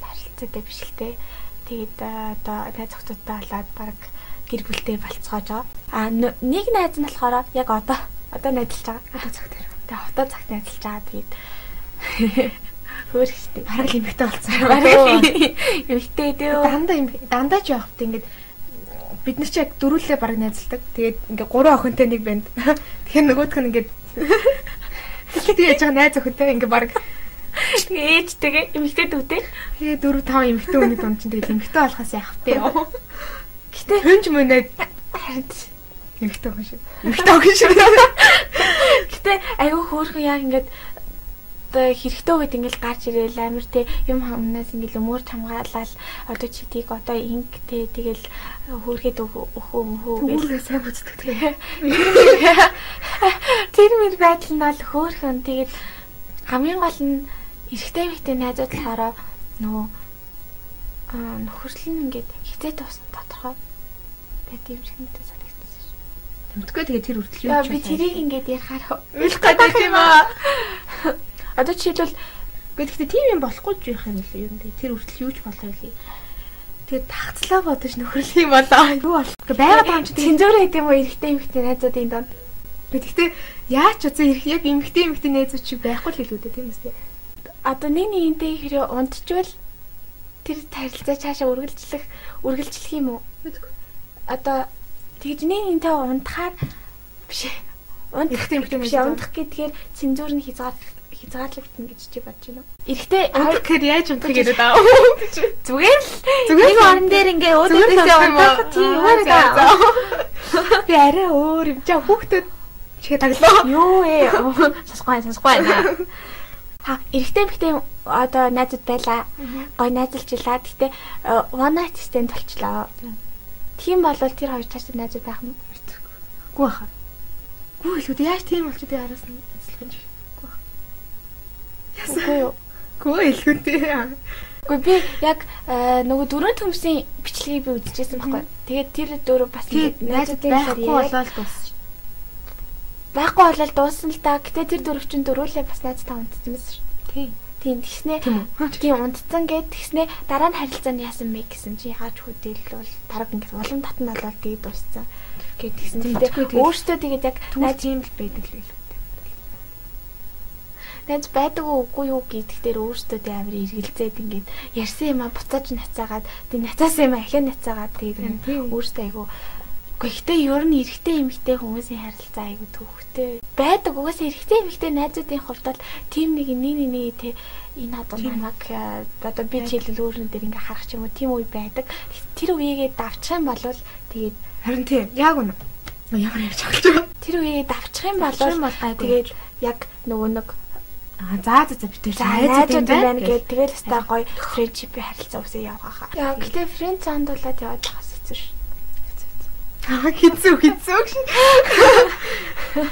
харилцаатай биш л те. Тэгээд одоо найз охтуудтай болоод баг гэр бүлтэй болцоож байгаа. А нэг найз нь болохоор яг одоо одоо найзалж байгаа. Одоо цагт. Тэгээ одоо цагт найзалж байгаа. Тэгээд хөөрхтэй. Бараг л эмхтэй болсон. Бараг эмхтэй дээ. Дандаа дандаа ч явахт ингээд бид нар ч яг дөрүлээ бараг найзалдаг. Тэгээд ингээ гурван охинтой нэг банд. Тэгэхээр нөгөөх нь ингээд тэгээд яаж байгаа найз охинтой ингээ бараг Тэгээ ээжтэйгээ эмэгтэй дүүтэй. Тэгээ 4 5 эмэгтэй хүний дунд чинь тэгээд эмэгтэй болохоос яах вэ? Гэтэ хөнж мөнөө эмэгтэй охин шиг. Эмэгтэй охин шиг. Гэтэ айгүй хөөрхөн яг ингээд одоо хэрэгтэй үед ингээл гарч ирээл амир те юм хамнаас ингээл өмөр хамгаалал одоо чи тийг одоо инг те тэгэл хөөргээд өхөө мөхөө гэл. Сайн бүцдэг те. Тэр мэр байдал нь бол хөөрхөн тэгээд хамгийн гол нь эрэгтэй эмэгтэй найзууд болохоор нөгөө нөхөрлөл нь ингээд хизээ туусан тодорхой байт юм шиг надад санагдсан шүү. Тэмтггүй тэгээ тэр хүртэл юу ч би тэрийг ингээд ярихаар уйлах гэдэг юм аа. Одоо жишээлбэл гэхдээ тийм юм болохгүй ч байх юм л юм дээ. Тэр хүртэл юу ч болох юм. Тэгээд тагцлаа бодож нөхөрлөх юм болоо. Юу болох. Байгаад байгаа юм чи цензур хийх юм уу эрэгтэй эмэгтэй найзуудын донд. Гэхдээ яаж ч үзээ яг эмэгтэй эмэгтэй найзууд чи байхгүй л хэлүүдээ тийм үстэй одоо нэг нэгнтэй хэрэг унтчихвал тэр харилцаа цаашаа үргэлжлэх үргэлжлэх юм уу? Одоо тэгж нэг нэгнтэй унтахаар биш унтах юм биш унтах гэдгээр цензуур нь хязгаар хязгаарлагдана гэж чи бодож байна уу? Эрэхтэй унтах гэхээр яаж унтах гэдэг аа. Зүгээр л зүгээр нэг орон дээр ингээ өөдөөсөө унтах тийм даа. Би арай өөр юм чаа хүүхдүүд чи таглаа. Юу ээ? Сонсохгүй сонсохгүй. Ха, эрэгтэй эмэгтэй одоо найзууд байла. Гой найзалчлаа. Гэтэ э, one night stand болчлоо. Тийм бол тэр хоёр цаашаа найзууд байх юм. Гүү баха. Гүү хэлүүд яаж тийм болчих вэ араас нь ажиллах юм шиг. Гүү баха. Ясаа юу? Гүү хэлүүд ээ. Гэхдээ би яг э, нөгөө дөрөв төмсийн бичлэгийг би үзчихсэн байхгүй. Тэгээд тэр дөрөв бас найзууд байхгүй болоод дууссан байхгүй болол дууссан л да. Гэтэ тэр дөрөвчин дөрүүлээ бас найз та унтсан юмсэн шүү. Тийм. Тийм тэгснэ. Тийм унтцсан гэд тэгснэ дараа нь харилцаанд яасан бэ гэсэн чи яаж хөдөөл бол дараг ингээд улам татна болол тэгээд дууссан. Гэт тэгсэн. Тэгээд өөртөө тэгээд яг найз юм л байдаг л байлгүй. Найз байдаг уугүй юу гэдэг дээр өөртөө тэг амир эргэлзээд ингээд ярьсан юм а буцааж нацаагаад тэг нацаасан юм а ахиа нацаагаад тэгээд өөртөө айгу Гэхдээ ер нь эрэгтэй эмэгтэй хүмүүсийн харилцаа айгүй төвхтэй. Байдаг угаасаа эрэгтэй эмэгтэй найзуудын хувьд бол тим нэг нэг нэг те энэ одоо намайг э, одоо би жишээлбэл өөрнө дээр ингээ харах ч юм уу тийм үе байдаг. Тэр үеигээ давчих юм бол тэгээд харин тийм яг үнэ. Ямар ярьж байгаа ч. Тэр үеийг давчих юм бол тэгээд яг нөгөө нэг А за за за найзууд юм байна гэдэг тэгээд өстой гоё френдшипийн харилцаа үсээ явгаахаа. Яа гэтээ френд цаандуулаад яваад байгаа хэцүү шүү. Хизүү хизүү гэж.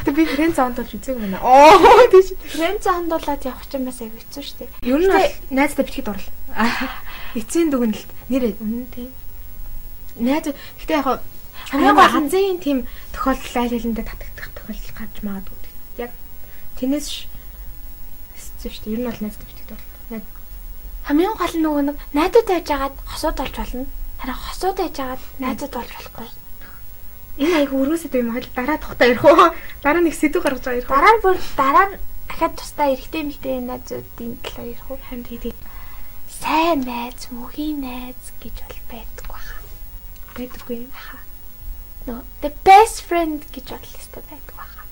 Тэг би фрэнд зоонд болж үзег байна. Оо тийш. Фрэнд зоондуулаад явах ч юм бас аяг хэцүү шүү дээ. Ер нь найздаа бичгийг дурлаа. Эцсийн дүгнэлт нэр үнэн тийм. Найз гэхдээ яг хамгийн гол ханзын тийм тохиолдол айл хэлэндээ татагдах тохиолдол гарч магадгүй. Яг тэнэс хэцүү шүү дээ. Ер нь бол найздаа бичгийг дурлаа. Хамгийн гол нөгөө нэг найдад байж агаад хосууд болж болно. Харин хосууд байж агаад найзад болж болохгүй. Энэ айгу өргөн сэдв юм хэл дараа тухтаа ирэх үү? Дараа нэг сэдв гаргаж байгаа ирэх үү? Дараа бүр дараа ахад тусдаа эргэтэй мэлтэй найзуудын талаар ирэх үү? Харин тийм сайн найз, мөхийн найз гэж бол байдаг баха. Байдаггүй юм. Аха. No, the best friend гэж бол өстой байдаг баха.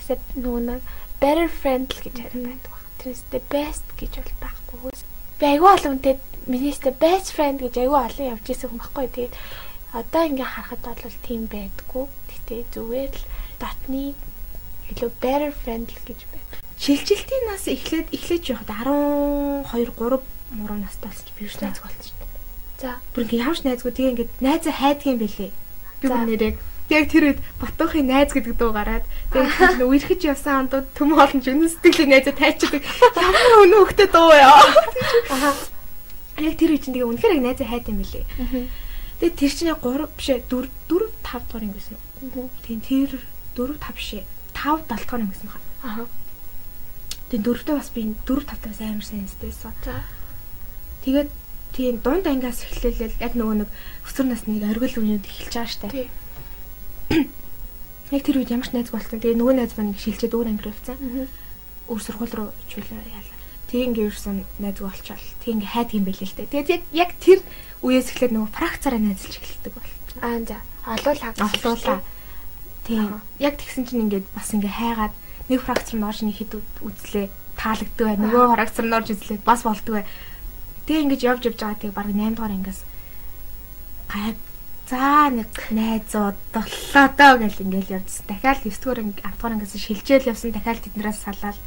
Эсвэл нөгөө нэг better friend л гэж харин байдаг баха. Тэрс the best гэж бол байхгүй. Би айгүй олон үнтэй минийстэй best friend гэж айгүй олон явж исэн хүн баггүй. Тэгээд одоо ингээ харахад бол тийм байдгүй. Гэтэ зүгээр л дотны илүү better friend л гэж байна. Шилжилтийн нас эхлээд эхлэж явахад 12 3 муруу настай болсон чи би юу найз болсон шүү дээ. За, Бүр ингээ ямарч найзгүй тэгээ ингээ найзаа хайдгийн бэлээ. Би бүр нэрээ Яг тэр үед Батуухын найз гэдэг дуу гараад тэгээд нөө ирэхэж явсан андууд төм хоолн үнэн сэтгэлийн найзаа тайчдаг. Ямар өнөө хөхтэй дуу яа. аха. Яг тэр үед чинь тэгээ үнэхээр яг найзаа хайд юм билээ. Тэгээд тэр чинь 3 биш ээ 4 4 5 дугаар ингэсэн. Тийм тэр 4 5 биш ээ 5 7 дугаар ингэсэн баха. Аха. Тэгээд дөрөвдөө бас би 4 5 тагаас амар сайн. За. Тэгээд тийм дунд ангиас эхлэлэл яг нөгөө нэг өсвөр насны оргил үеүүд эхэлж байгаа штэ. Тий. Яг тэр үед ямар ч найз болсон. Тэгээ нөгөө найз маань шилжээд өөр анги руу явцсан. Мгм. Өөр сургууль руу чиглээ яалаа. Тэг ингээ юусан найз болчаал. Тэг ингээ хайд юм бэлээ л дээ. Тэгээд яг яг тэр үеэс эхлээд нөгөө фракцаараа найзалж эхэлдэг бол. Аа за. Олуулаа. Ослуулаа. Тийм. Яг тэгсэн чинь ингээд бас ингээ хайгаад нэг фракцар нь орж нэг хэд үзлээ таалагддаг бай. Нөгөө фракцар нь орж үзлээ бас болдгоо. Тэг ингэж явж явж байгаа тэг баг 8 дугаар ангиас гай за нэг найзууд боллоо доо гэл ингээл явжсан. Дахиад 9 дугаар анги 10 дугаар ангиас шилжээл явсан. Дахиад тэднээс салаад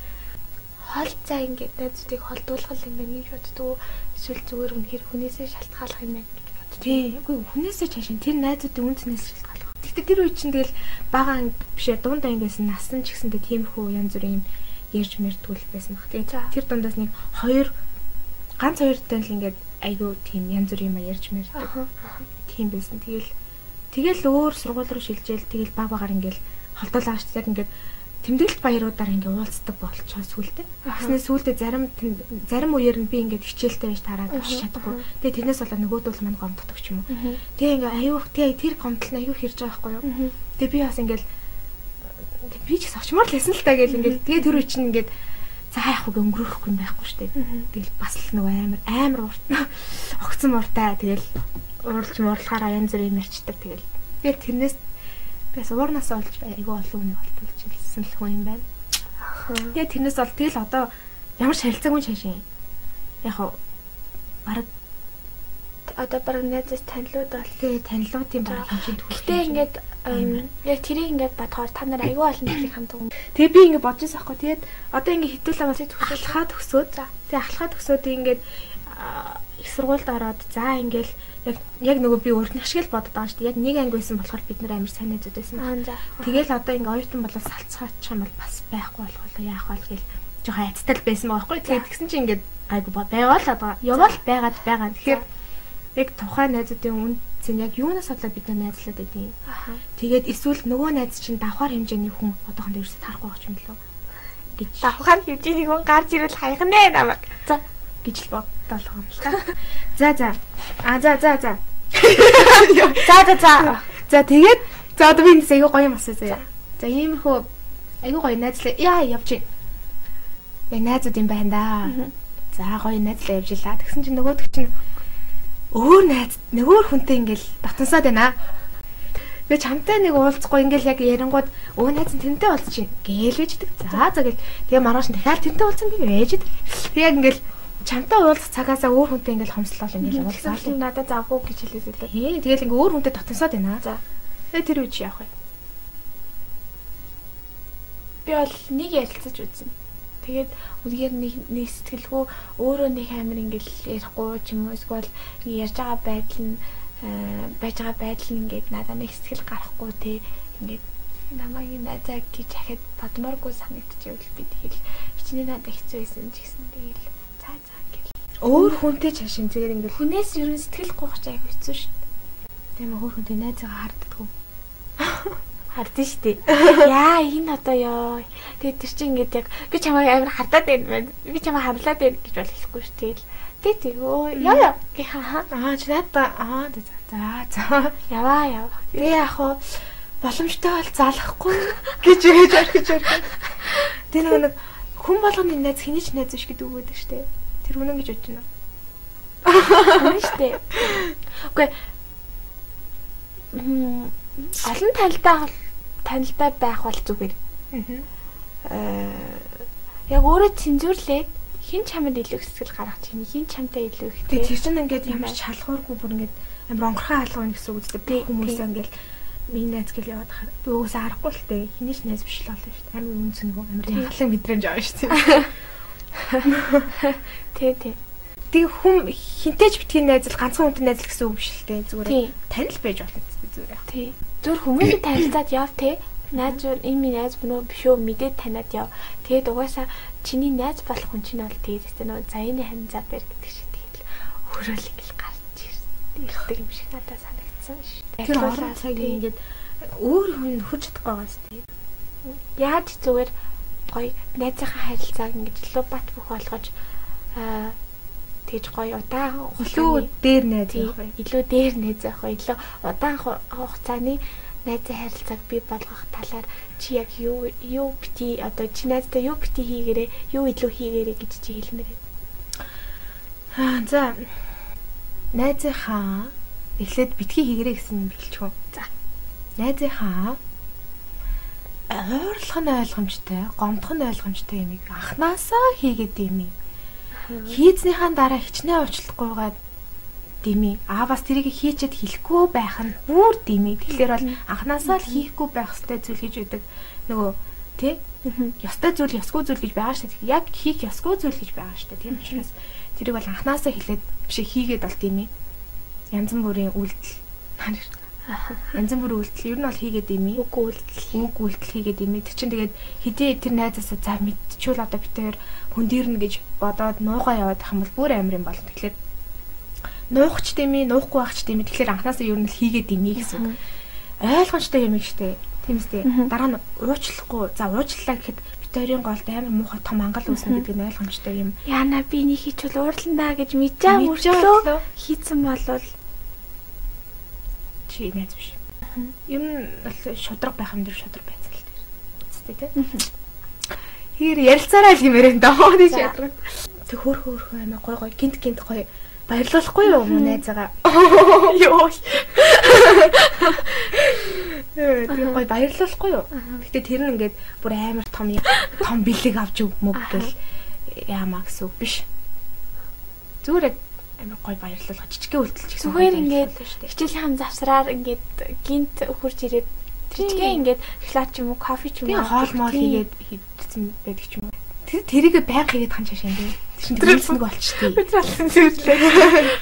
хол цаа ингээд найзуудыг холдуулах юм байна гэж боддгоо. Эсвэл зүгээр үнэхэр хүнээсээ шалтгааллах юм байна гэж боддгоо. тий. Үгүй хүнээсээ чаашин тэр найзуудын үнцнээс шалтгаалах. Гэхдээ тэр үе чинь тэгэл бага бишээ дунд ангиас насан ч гэсэндээ тиймэрхүү янз бүрийн ярьж мэрдгүүл байсан баг. Тэгээ тэр дундаас нэг хоёр ганц хоёртой л ингээд айгүй тийм янз бүрийн юм ярьж мэрдэг. Тийм байсан. Тэгэл тэгэл өөр сургууль руу шилжээл тэгэл баг багаар ингээл холдуулаа шүү дээ. Ингээд тэмдэглэлт баяруудаар ингээ уулздаг болчихоо сүултээ. Аха. Тэгснээр сүултээ зарим зарим үеэр нь би ингээд хичээлтэй байж тараад авч чадахгүй. Тэгээ тэрнээс болоод нөгөөдөл мань гомддог ч юм уу. Тэгээ ингээ аюу тэгээ тэр гомдол нь аюу хэрж байгаа байхгүй юу? Тэгээ би бас ингээл би ч гэсэн очмоор л байсан л та гэл ингээл тэгээ тэр үе чинь ингээд за яах вэ өнгөрөхгүй юм байхгүй шүү дээ. Тэгэл бас л нөгөө амар амар урт огцон муртай тэгэл уралж муурлахаараа янз бүрийн ярьцдаг тэгэл. Тэгээ тэрнээс бас уурнаас олж айгүй олон үнийг болтуулж хэлсэн л хүн юм байна. Тэгээ тэрнээс бол тэгэл одоо ямар ч харилцаагүй шашин. Яг хав бараг Одоо баг найзаас танилуд бол тэгээ танилуутын бараг хэмжээнд хүрэх. Гэтэ ингээд яг тэрийг ингээд бодохоор та нар аюу олон зүйлийг хамт юм. Тэгээ би ингэ бодож байсан хгүй. Тэгээд одоо ингэ хитүүлээ бас ахлахаа төгсөөд за. Тэгээ ахлахаа төгсөөд ингээд их сургуульд ороод за ингээл яг яг нөгөө би өөртөө ашигла бодод байгаа шүү дээ. Яг нэг анги байсан болохоор бид нар амар сайн найзууд байсан. Тэгэл одоо ингээ оюутан болоод салцгаачих юм бол бас байхгүй болох болоо яах вэ гэл жоохон айцтай л байсан байгаа байхгүй. Тэгээд тэгсэн чинь ингээ айгу байгаа л одоо яваал байгаад байгаа. Тэгэхээр яг тухайн найзуудын үн зэн яг юунаас бодлоо бид нар найзлаад байдیں۔ Тэгээд эсвэл нөгөө найз чинь давхар хэмжээний хүн одоохондоо ерөөсөй тарахгүй байгаа юм лөө гэж Давхар хэмжээний хүн гарч ирвэл хайх нэ намайг. за гэж л юм л та. За за. А за за за. За за за. За тэгээд за одоо би энэ аягүй гоё юм асуу заяа. За иймэрхүү аягүй гоё найзлаа яа явчих. Яг найзууд юм байна да. За гоё найзлаа явж илаа. Тэгсэн чинь нөгөөдөг чинь өөр найз нөгөө хүнтэй ингээл татансаад байна. Би чамтай нэг уулзахгүй ингээл яг ярингууд өө найз тэнтэй уулзчих гээл ээждэг. За за гэл тэгээ маргааш дахиад тэнтэй уулзсан би ээждэг. Тэг яг ингээл чамтай уулзах цагаасаа өөр хүнтэй ингээл хомслол ингээл уулзаа. Уулзаал надад завгүй гэж хэлээд байдаг. Хээ тэгэл ингээ өөр хүнтэй татансаад байна. За. Тэгээ тэр үуч яах вэ? Би бол нэг ярилцаж үзсэн. Тэгээд үнээр нэг нэг сэтгэлгүй өөрөө нэг амир ингээл ярихгүй ч юм уу эсвэл ярьж байгаа байдал нь э, байж байгаа байдал нь ингээд надад нэг сэтгэл гарахгүй те ингээд намайг найзаа гэж дахиад бодмооргүй санагдчихвэл би тэгэл хичнээн надад хэцүү байсан ч гэсэн тэгэл цаа цаа гэл. Өөр хүнтэй чашин зэрэг ингээл Хүнээс ер нь сэтгэл гоохч аяг хэцүү шүү дээ. тийм өөр хүнтэй найзаагаа харддаггүй. Хардсан шүү дээ. Яа энэ одоо ёо. Тэгээд тэр чинь ингээд яг би чамайг амар хардаад байна. Би чамайг харлаад байна гэж бол хэлэхгүй шүү дээ. Тэгээд тэгөө ёо ёо гэх хаа. Аа чи надаа аа за за. Яваа яваа. Би яг хуу боломжтой бол залахгүй гэж ээж орхиж орхив. Тэр нэг хүн болгоны найз хэний ч найз биш гэдэг үг байдаг штэ. Тэр үнэн гэж бодож байна. Үнэн шүү дээ. Үгүй олон танилтаа танилтаа байх бол зүгээр. Аа яг өөрөө цензуурлээд хин чамд илүү их сэтгэл гаргах чинь хин чамтай илүү их Тэгээ тэр чинь ингээд ямар ч шалгуургүй бүр ингээд амар онгорхон хаалгана гэсэн үг үстэй. Би хүмүүсээ ингээд миний найз гэл яваад хахаар би уусаа харахгүй л тээ. Хинийч найз биш л болно шүү дээ. Амар үнцэнгүй амар ялхан мэдрэмж аваа шүү дээ. Тий, тий. Тэгээ хүм хинтээч битгий найзал ганцхан хүнтэй найзал гэсэн үг биш л дээ. Зүгээр танил байж болно зүгээр. Тий. Зүр хүмүүсийн танилцаад яв те. Найз энэ минь найз бинөө биш үү мэдээд таниад яв. Тэгээд угаасаа чиний найз болох хүн чинь бол тэгээд тест нөө заяаны ханзаа бэр гэдэг шиг тэгээд өөрөө л ингээл гарч. Ирдэг юм шиг надад санагдсан ш. Тэр орон цаг ингээд өөр хүн хурж чадахгүй байгаас тээ. Яаж зүгээр гоё найзынхаа харилцааг ингэж илүү бат бөх болгож аа тэгж гоё удаан Илүү дээр найз явах бай. илүү дээр найз авах бай. илүү удаан ху- хугацааны найзын харилцааг бий болгох талаар чи яг юу юу бити одоо чи найзтай юу бити хийгээрээ юу илүү хийгээрээ гэж чи хэлмээр байна. Аа за. Найзынхаа эхлээд битгий хийгэрэй гэсэн юм билчгүй. За. Найзынхаа ойрлох нь ойлгомжтой, гомдох нь ойлгомжтой юмыг анханасаа хийгээд дими. Хийзнийхаа дараа хичнээн уучлахгүйгээд дими. Аа бас тэрийг хийчихэд хэлэхгүй байх нь бүр дими. Тэгэхээр бол анханасаа л хийхгүй байх ёстой зүйл гэж үүдэг. Нөгөө тий ёстой зүйл ёсгүй зүйл гэж байгаа шүү дээ. Яг хийх ёсгүй зүйл гэж байгаа шүү дээ. Тийм учраас тэрийг бол анханасаа хэлээд биш хийгээд бол ээ. Янз бүрийн үйлдэл. Янз бүрийн үйлдэл ер нь бол хийгээд ээ. Үг үйлдэл. Үг үйлдэл хийгээд ээ. Тэр чинь тэгээд хэдий тэр найзаасаа за мэдчихвэл одоо бид хоёр хөндөрнө гэж бодоод нуугаа яваад байх юм бол бүр амар юм болно. Тэгэхээр нуухч ээ, нуухгүй байх ч тийм ээ. Тэгэхээр анханасаа ер нь л хийгээд ээ гэсэн үг. Ойлгомжтой юм штэ. Тийм үстэй. Дараа нь уучлахгүй. За уучлалаа гэхэд хоёрын голд амар муухай том ангал үүснэ гэдэг нь ойлгомжтой юм. Яна би нэг хийчихвэл уурландаа гэж мэдээ мөрчлөө хийцэн болвол чи найз биш. Ер нь бол шудраг байх юм дээр шудраг байцал дээр. Үстэй тий. Хэр ярилцаарай л гэмээр энэ доо тий шудраг. Тэг хөр хөр хөө аймаа гой гой гинт гинт гой баярлуулахгүй юу мөн найзаагаа. ёо. Тэг гой баярлуулахгүй юу. Гэтэ тэр нь ингээд бүр амар том том бэлэг авч өгмөг гэл яамаа гэсэн үг биш. Зүгээр яг амар гой баярлуулах жижигхэн үйлдэл ч гэсэн Зүгээр ингээд хичээлийн завсраар ингээд гинт хурж ирээд тэрчгээ ингээд шоколад ч юм уу кофе ч юм уу хоол моол хийгээд хийдсэн байдаг ч юм уу. Тэр тэрийг байнга хийгээд хан чашаа юм дээ. Тэр чинь тэр нэг болчтой. бид болсон зүйлээ.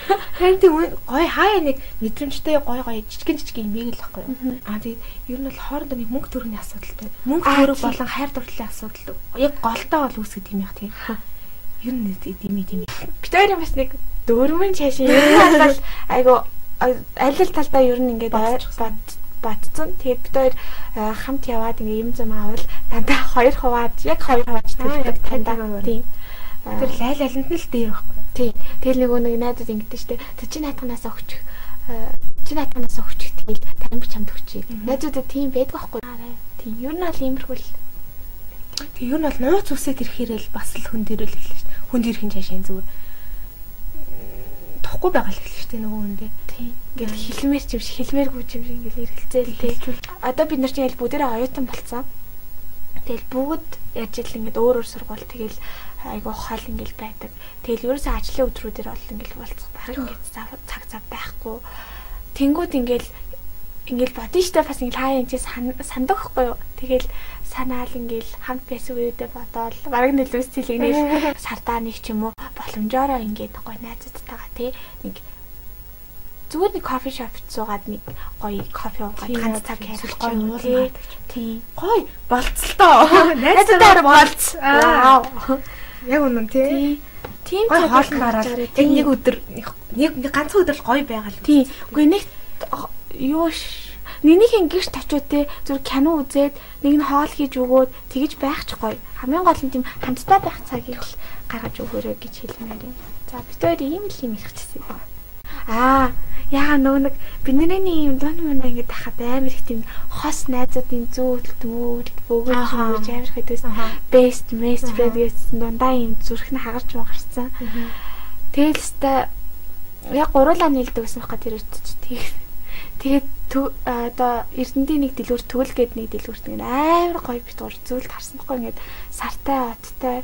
Харин тийм гой хаяа нэг мэдрэмжтэй гой гой жижигэн жижигэн юм л байхгүй юу. Аа тэгээд ер нь бол хоорондоо нэг мөнгө төрөний асуудалтай. Мөнгө тийм. болон хайр дурлалын асуудал. Яг голтой бол үүсгэж юм яах тийм. Ер нь тийм тийм. Бид хоёрын бас нэг дөрвөн чашаа ер нь бол айгу аль аль талдаа ер нь ингээд бодцсон. Тэгээд бид хоёр э, хамт яваад ингээд юм зам авал дандаа хоёр хуваад яг хоёр хуваач Аа, яг төлдөг дандаа. Тийм. Тэр лайл алинд нь л дээр байхгүй. Тийм. Тэгэл нөгөө нэг найдад ингэдэж штэ. Тэр чинь хатганаас өгчих. э, Чи хатганаас өгчих тэгэл тань би чамд өгчий. Найдуудад тийм байдаг байхгүй. Тийм. Ер нь бол иймэрхүү л Тэг ер нь бол нууц үсээд ирэхээр л бас л хүн дээрэл эхэлж. Хүн дээрхэн чашаа зүгээр тухгүй байгаа л эхэлж шүү дээ нөгөө. Тийм. Ингээл хилмээр ч юм шиг хилмээргүй ч юм шиг ингээл эргэлзээл тий. Одоо бид нар чинь ял бүгдээрээ оюутан болцсон. Тэгэл бүгд яаж ил ингээд өөр өөр сургууль тэгэл айгу хол ингээл байдаг. Тэгэл ерөөсөө ажлын өдрүүдээр бол ингээл болцох баг ингээд цаг цаг байхгүй. Тэнгүүд ингээл ингээл бодсон штэ бас ингээл хаа чи санддаг хгүй юу. Тэгэл санаал ингээл хамт байсан үедээ бодоол бараг нэлээс цэлэгнээс сардаа нэг ч юм уу боломжоор ингээд гой найзуудтайгаа тий нэг зүгээр нэг кофе шопт суугаад нэг гоё кофе уугаад ганц цаг ярих гоё гоё уулна. тий. Тийм. Гой болцолтоо. Найзтайгаар болц. Аа. Яг үнэн тий. Тийм. Цаг хоолн гараад, яг нэг өдөр нэг ганцхан өдөр л гоё байгаал. Тийм. Үгүй нэг юу Нинийхэн гэрт очиод те зүр кино үзээд нэг нь хоол хийж өгөөд тэгж байх ч гоё. Хамгийн гол нь тийм хамтдаа байх цагийг л гаргаж өгөөрэй гэж хэлмээр юм. За бид хоёр ийм л юм ихчихсэн юм. Аа, яа нөгөө нэг бидний юм дон мөн ингэж тахад амар их тийм хос найзуудын дүүл бөгөөж Ахаа. өгөж амар хэдээс best best friend гэсэн дундаа юм зүрх нь хагарч магарсан. Тэгэл өстой яг гуруулаа нийлдэг гэсэн баха тэр өчч тийг. Тэгээд одоо Эрдэнэдийн нэг дэлгүүр төгөл гээд нэг дэлгүүрт ингэ амар гоё бит гур зүйлд харсан байхгүй ингээд сартай оттой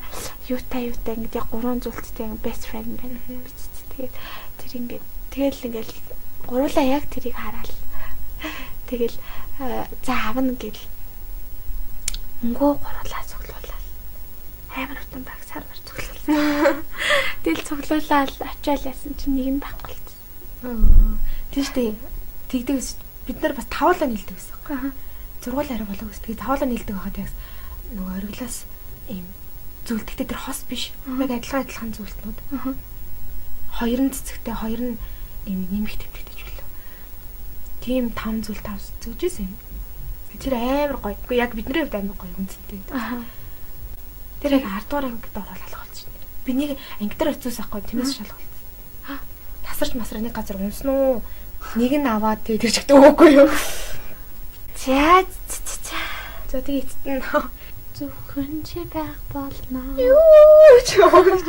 юутай юутай ингээд яг гурван зүйлттэй ингэ best friend байна. биз. Тэгээд тэр ингээд тэгэл ингээд гуруулаа яг тэрийг хараал. Тэгэл за авна гэл өнгөө гуруулаа цуглуулаад амар утан баг сарвар цуглуулсан. Тэгэл цуглуулаад очиад яасан чинь нэг нь байхгүй болсон. Тийм шүү дээ. Тэгдэгс бид нар бас тавуулаа нийлдэг гэсэн. Аа. Зургуул арай болоо гэсэн. Тэгээ тавуулаа нийлдэг байхад яг нөгөө ориглаас ийм зүйлдэгтэй тэр хос биш. Яг адилхан адилхан зүйлтнүүд. Аа. Хоёр нь цэцэгтэй, хоёр нь ийм нэмэх тэмдэгтэй зүйлөө. Тийм таван зүйл тав зүгжсэн юм. Тэр амар гоё. Гэхдээ яг бидний хувьд амар гоё үнцэнтэй. Аа. Тэр яг 10 дугаар ангид ороод алах болчихсон. Би нэг анги дээр очиус ахгүй тиймээс шалгалт. Тасарч масраа нэг газар унсан уу? Нэг нь аваад тэгээ тэр чигтээ өгөөгүй юу? За за, за, за. За тэгээ эцэст нь зөвхөн чи байх болно. юу ч юм.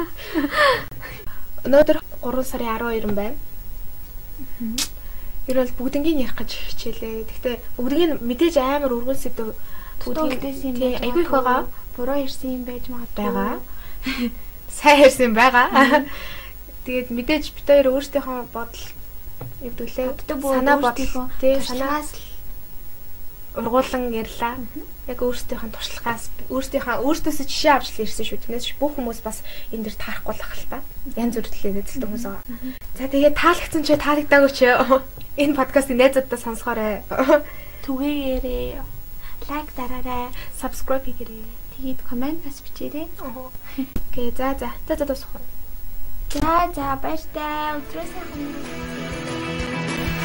Өнөөдөр 3 сарын 12 байна. Тэр бол бүгднгийн ярих гэж хичээлээ. Гэхдээ бүгднийг мэдээж амар өргөн сэдв Бүгдээс юм тий, айгүй их байгаа. Буруу ирсэн юм байж магадгүй. байгаа. Сайн ярьсан байгаа. Тэгээд мэдээж бид хоёр өөрсдийнхөө бодол бүү, Санаа бодол өөрсдийнхөө тий санаа туршлагаас л ургуулan ярьлаа. Яг өөрсдийнхөө туршлагаас өөрсдийнхөө өөртөөсөө жишээ авч л ирсэн шүү. Тэрнээс бүх хүмүүс бас энэ дэр таарахгүй л ах л та. Янз бүртлээ нэзэлдэг хүмүүс байгаа. За тэгээд таалагдсан ч таалагдаагүй ч энэ подкастыг найзуудтай сонсгоорой. түгээгээрээ лайк дараарай, Subscribe хийгээрэй. тэгээд комент бас бичээрэй. Окей, за за. За за дуусах. За за баяртай. Өдрөөс сайхан.